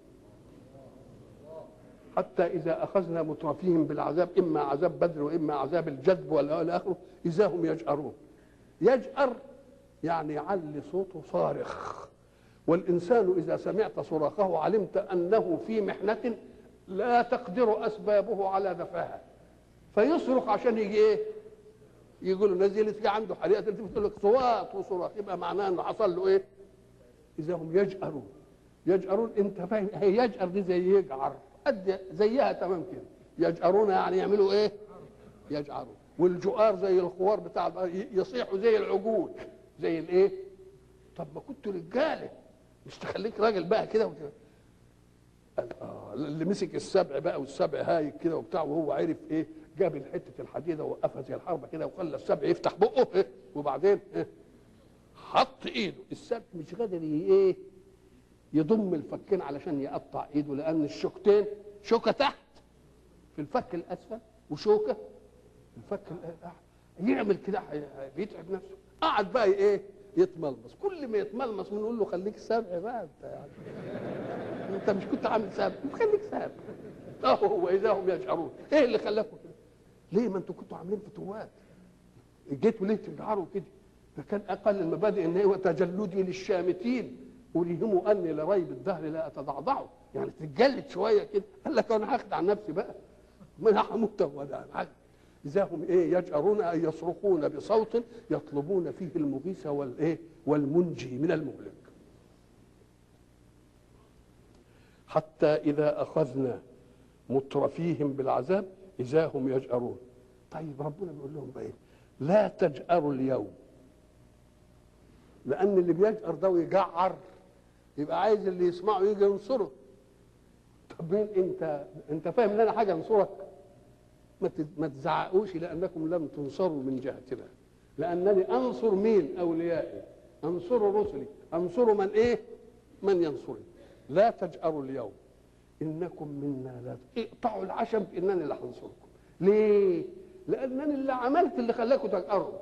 حتى إذا أخذنا مترفيهم بالعذاب إما عذاب بدر وإما عذاب الجدب ولا آخره إذا هم يجأرون. يجأر يعني يعلي صوته صارخ. والإنسان إذا سمعت صراخه علمت أنه في محنة لا تقدر أسبابه على دفعها. فيصرخ عشان يجي إيه؟ يقول له في عنده حريقة تقول لك صوات وصراخ. يبقى معناه أنه حصل له إيه؟ إذا هم يجأرون. يجأرون أنت فاهم؟ هي يجأر دي زي يجعر. قد زيها تمام كده. يجأرون يعني يعملوا إيه؟ يجعرون والجؤار زي الخوار بتاع يصيحوا زي العجول. زي الإيه؟ طب ما كنت رجالة. مش تخليك راجل بقى كده وكده آه اللي مسك السبع بقى والسبع هايك كده وبتاع وهو عرف إيه جاب الحتة الحديدة ووقفها زي الحربة كده وخلى السبع يفتح بقه إيه وبعدين إيه حط إيده. السبع مش قادر إيه يضم الفكين علشان يقطع إيده لأن الشوكتين شوكة تحت في الفك الأسفل وشوكة الفك يعمل كده بيتعب نفسه. قعد بقى إيه يتملمص. كل ما يتملمص بنقول له خليك سابع بقى انت يعني انت مش كنت عامل سابع خليك سابع اهو هو إذا هم يشعرون. إيه اللي خلاكم كده؟ ليه ما أنتوا كنتوا عاملين فتوات؟ جيتوا ليه تجعروا كده ده كان أقل المبادئ إن هو تجلدي للشامتين. أريهم أني لريب الدهر لا أتضعضعه. يعني تتجلد شوية كده. قال لك أنا هاخد عن نفسي بقى. ما أنا هموت حاجة إذا هم إيه يجأرون أي يصرخون بصوت يطلبون فيه المغيث والإيه والمنجي من المهلك. حتى إذا أخذنا مترفيهم بالعذاب إذا هم يجأرون. طيب ربنا بيقول لهم بقى إيه؟ لا تجأروا اليوم. لأن اللي بيجأر ده ويجعر. يبقى عايز اللي يسمعه يجي ينصره. طب مين أنت؟ أنت فاهم إن أنا حاجة أنصرك؟ ما تزعقوش لأنكم لم تنصروا من جهتنا. لأنني أنصر مين؟ أوليائي. أنصر رسلي. أنصر من إيه؟ من ينصرني. لا تجأروا اليوم. إنكم منا لا اقطعوا العشم إنني اللي هنصركم ليه؟ لأنني اللي عملت اللي خلاكم تجأروا.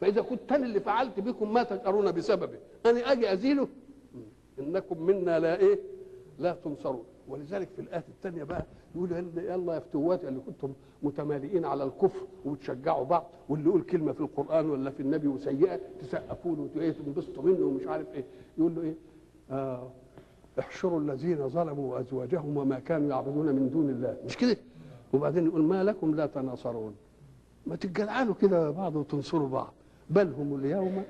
فإذا كنت أنا اللي فعلت بكم ما تجأرون بسببه أنا أجي أزيله؟ إنكم منا لا إيه؟ لا تنصرون. ولذلك في الايه الثانية بقى يقول يلا يا فتوات اللي كنتم متمالئين على الكفر وتشجعوا بعض واللي يقول كلمة في القرآن ولا في النبي وسيئة تسقفوا له وتنبسطوا منه ومش عارف إيه. يقول له إيه؟ آه احشروا الذين ظلموا وازواجهم وما كانوا يعبدون من دون الله. مش كده؟ وبعدين يقول ما لكم لا تناصرون. ما تتجلعنوا كده بعض وتنصروا بعض. بل هم اليوم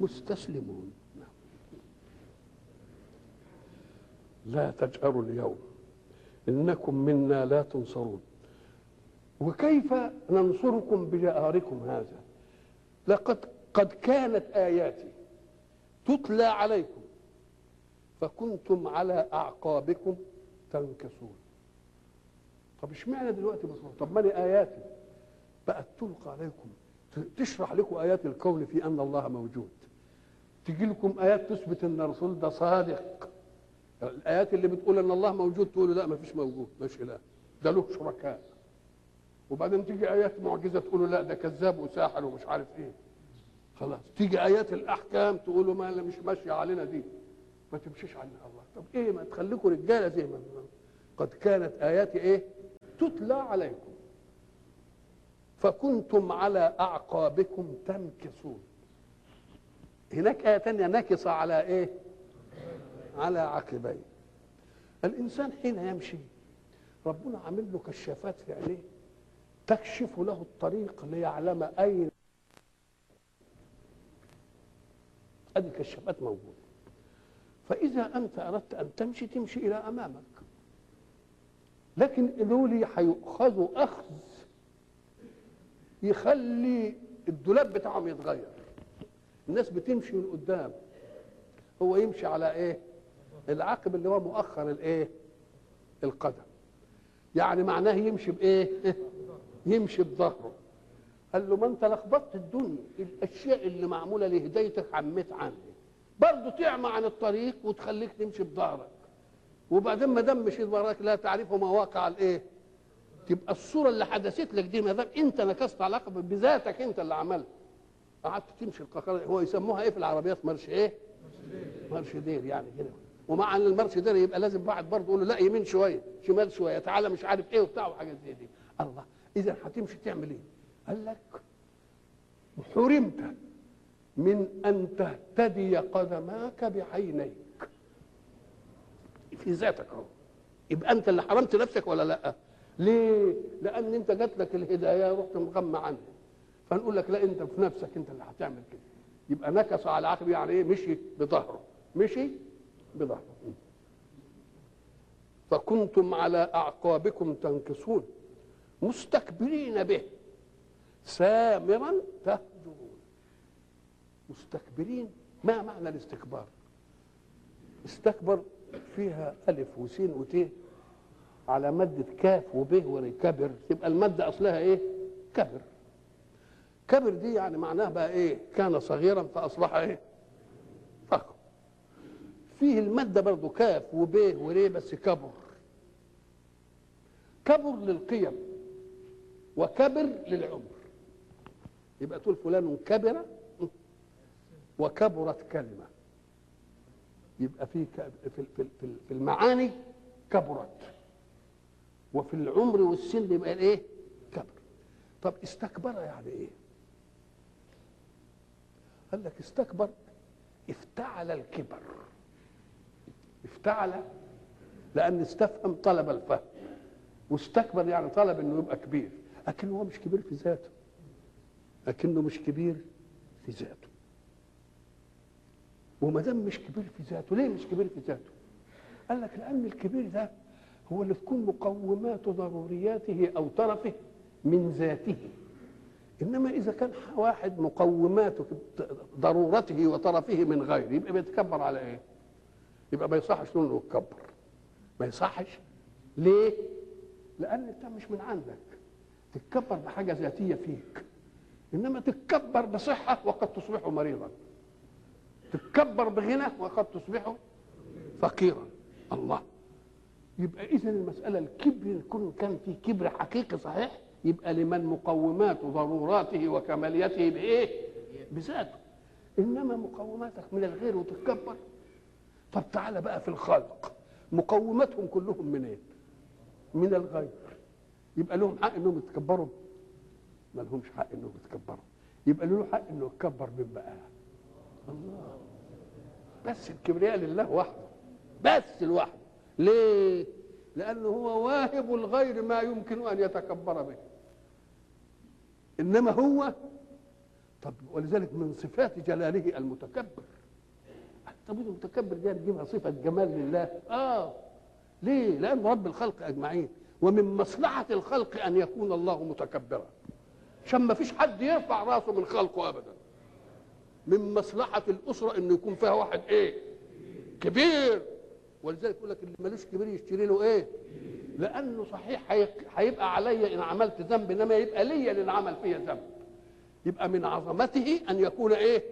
مستسلمون. لا تجأروا اليوم. إنكم منا لا تنصرون. وكيف ننصركم بجأركم هذا؟ لقد قد كانت آياتي تتلى عليكم فكنتم على أعقابكم تنكسون. طب اشمعنى دلوقتي بصور طب ماني آياتي؟ بقت تلقى عليكم تشرح لكم آيات الكون في أن الله موجود. تجي لكم آيات تثبت أن الرسول ده صادق. الآيات اللي بتقول إن الله موجود تقول لا ما فيش موجود مش اله ده له شركاء. وبعدين تيجي آيات معجزة تقولوا لا ده كذاب وساحر ومش عارف إيه. خلاص. تيجي آيات الأحكام تقولوا ما مش ماشية علينا دي. ما تمشيش عنها الله. طب إيه؟ ما تخليكم رجالة زي ما قد كانت آياتي إيه؟ تتلى عليكم. فكنتم على أعقابكم تنكصون هناك آية تانية نكص على إيه؟ على عقبيه. الإنسان حين يمشي ربنا عامل له كشافات في عينيه تكشف له الطريق ليعلم اين ادي كشافات موجودة. فإذا أنت أردت أن تمشي تمشي إلى أمامك. لكن دول هيؤخذوا أخذ يخلي الدولاب بتاعهم يتغير. الناس بتمشي من قدام هو يمشي على إيه؟ العقب اللي هو مؤخر الايه؟ القدم يعني معناه يمشي بإيه؟ يمشي بظهره. قال له ما انت لخبطت الدنيا الأشياء اللي معمولة لهدايتك عميت عنها برضه تعمى عن الطريق وتخليك تمشي بظهرك. وبعدين ما دام مشيت وراك لا تعرف مواقع الايه؟ تبقى الصورة اللي حدثت لك دي ما دام انت نكست علاقه بذاتك انت اللي عملت. قعدت تمشي القهقرة هو يسموها إيه في العربيات مرش إيه؟ مرش دير يعني كده ومع أن المرش دير يبقى لازم واحد برضه يقول له لا يمين شوية شمال شوية تعالى مش عارف إيه وبتاع وحاجات زي دي. الله إذا هتمشي تعمل إيه؟ قال لك حرمت من أن تهتدي قدماك بعينيك. في ذاتك أهو. يبقى أنت اللي حرمت نفسك ولا لأ؟ ليه؟ لأن أنت جات لك الهداية رحت مغمى عنها. فنقول لك لا أنت في نفسك أنت اللي هتعمل كده. يبقى نكص على عقب يعني إيه؟ مشي بظهره. مشي؟ بظهره فكنتم على أعقابكم تنكصون مستكبرين به. سامرا تهجرون. مستكبرين؟ ما معنى الاستكبار؟ استكبر فيها ألف وسين وت على مادة كاف وب وكبر يبقى المادة أصلها إيه؟ كبر. كبر دي يعني معناها بقى إيه؟ كان صغيرا فأصبح إيه؟ فخم فيه المادة برضه كاف وب وري بس كبر. كبر للقيم وكبر للعمر. يبقى تقول فلان كبر؟ وكبرت كلمة. يبقى في في في المعاني كبرت. وفي العمر والسن يبقى إيه كبر. طب استكبر يعني إيه؟ قال لك استكبر افتعل الكبر. افتعل لأن استفهم طلب الفهم. واستكبر يعني طلب إنه يبقى كبير لكن هو مش كبير في ذاته. لكنه مش كبير في ذاته. وما دام مش كبير في ذاته ليه مش كبير في ذاته؟ قال لك لأن الكبير ده هو اللي تكون مقومات ضرورياته أو طرفه من ذاته. إنما إذا كان واحد مقوماته ضرورته وطرفه من غيره يبقى بيتكبر على إيه؟ يبقى ما يصحش انه يتكبر ما يصحش. ليه؟ لأن انت مش من عندك. تتكبر بحاجة ذاتية فيك. إنما تتكبر بصحة وقد تصبح مريضا. تتكبر بغنى وقد تصبح فقيرا. الله. يبقى اذا المسألة الكبر يكون كان في كبر حقيقي صحيح يبقى لمن مقومات ضروراته وكماليته بإيه؟ بذاته. إنما مقوماتك من الغير وتتكبر طب تعالى بقى في الخلق. مقوماتهم كلهم منين إيه؟ من الغير. يبقى لهم حق إنهم يتكبروا؟ ما لهمش حق إنهم يتكبروا. يبقى له حق إنه يتكبر من بقى؟ الله. بس الكبرياء لله وحده. بس لوحده. ليه؟ لأنه هو واهب الغير ما يمكن أن يتكبر به. إنما هو طب ولذلك من صفات جلاله المتكبر. طب المتكبر دي نجيبها صفه جمال لله؟ آه. ليه؟ لأن رب الخلق أجمعين. ومن مصلحة الخلق أن يكون الله متكبرا. عشان ما فيش حد يرفع راسه من خلقه ابدا. من مصلحة الأسرة إنه يكون فيها واحد إيه؟ كبير. ولذلك يقول لك اللي ملوش كبير يشتري له إيه؟ لأنه صحيح هيبقى عليا إن عملت ذنب إنما يبقى ليا ان عمل فيا ذنب. يبقى من عظمته أن يكون إيه؟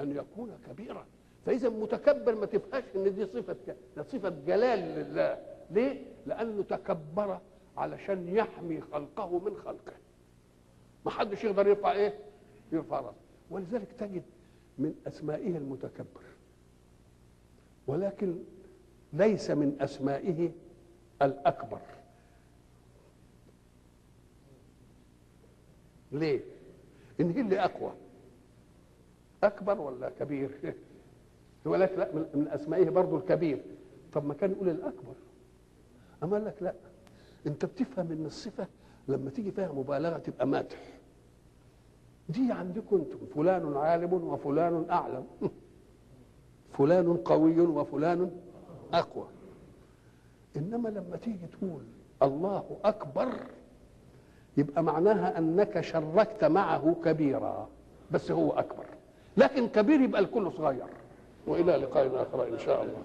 أن يكون كبيرا. فإذا متكبر ما تفهمش إن دي صفة ده صفة جلال لله. ليه؟ لأنه تكبر علشان يحمي خلقه من خلقه. ما حدش يقدر يرفع إيه؟ يرفع رأسه. ولذلك تجد من أسمائه المتكبر. ولكن ليس من أسمائه الأكبر. ليه؟ إن هي اللي أقوى. أكبر ولا كبير؟ [laughs] هو لك لا من- من أسمائه برضه الكبير. طب ما كان يقول الأكبر. أما قال لك لا. أنت بتفهم إن الصفة لما تيجي فيها مبالغة تبقى مدح. دي عندكم أنتم فلان عالم وفلان أعلم. [laughs] فلان قوي وفلان أقوى. إنما لما تيجي تقول الله أكبر يبقى معناها أنك شركت معه كبيرا. بس هو أكبر. لكن كبير يبقى الكل صغير. وإلى لقاء آخر إن شاء الله.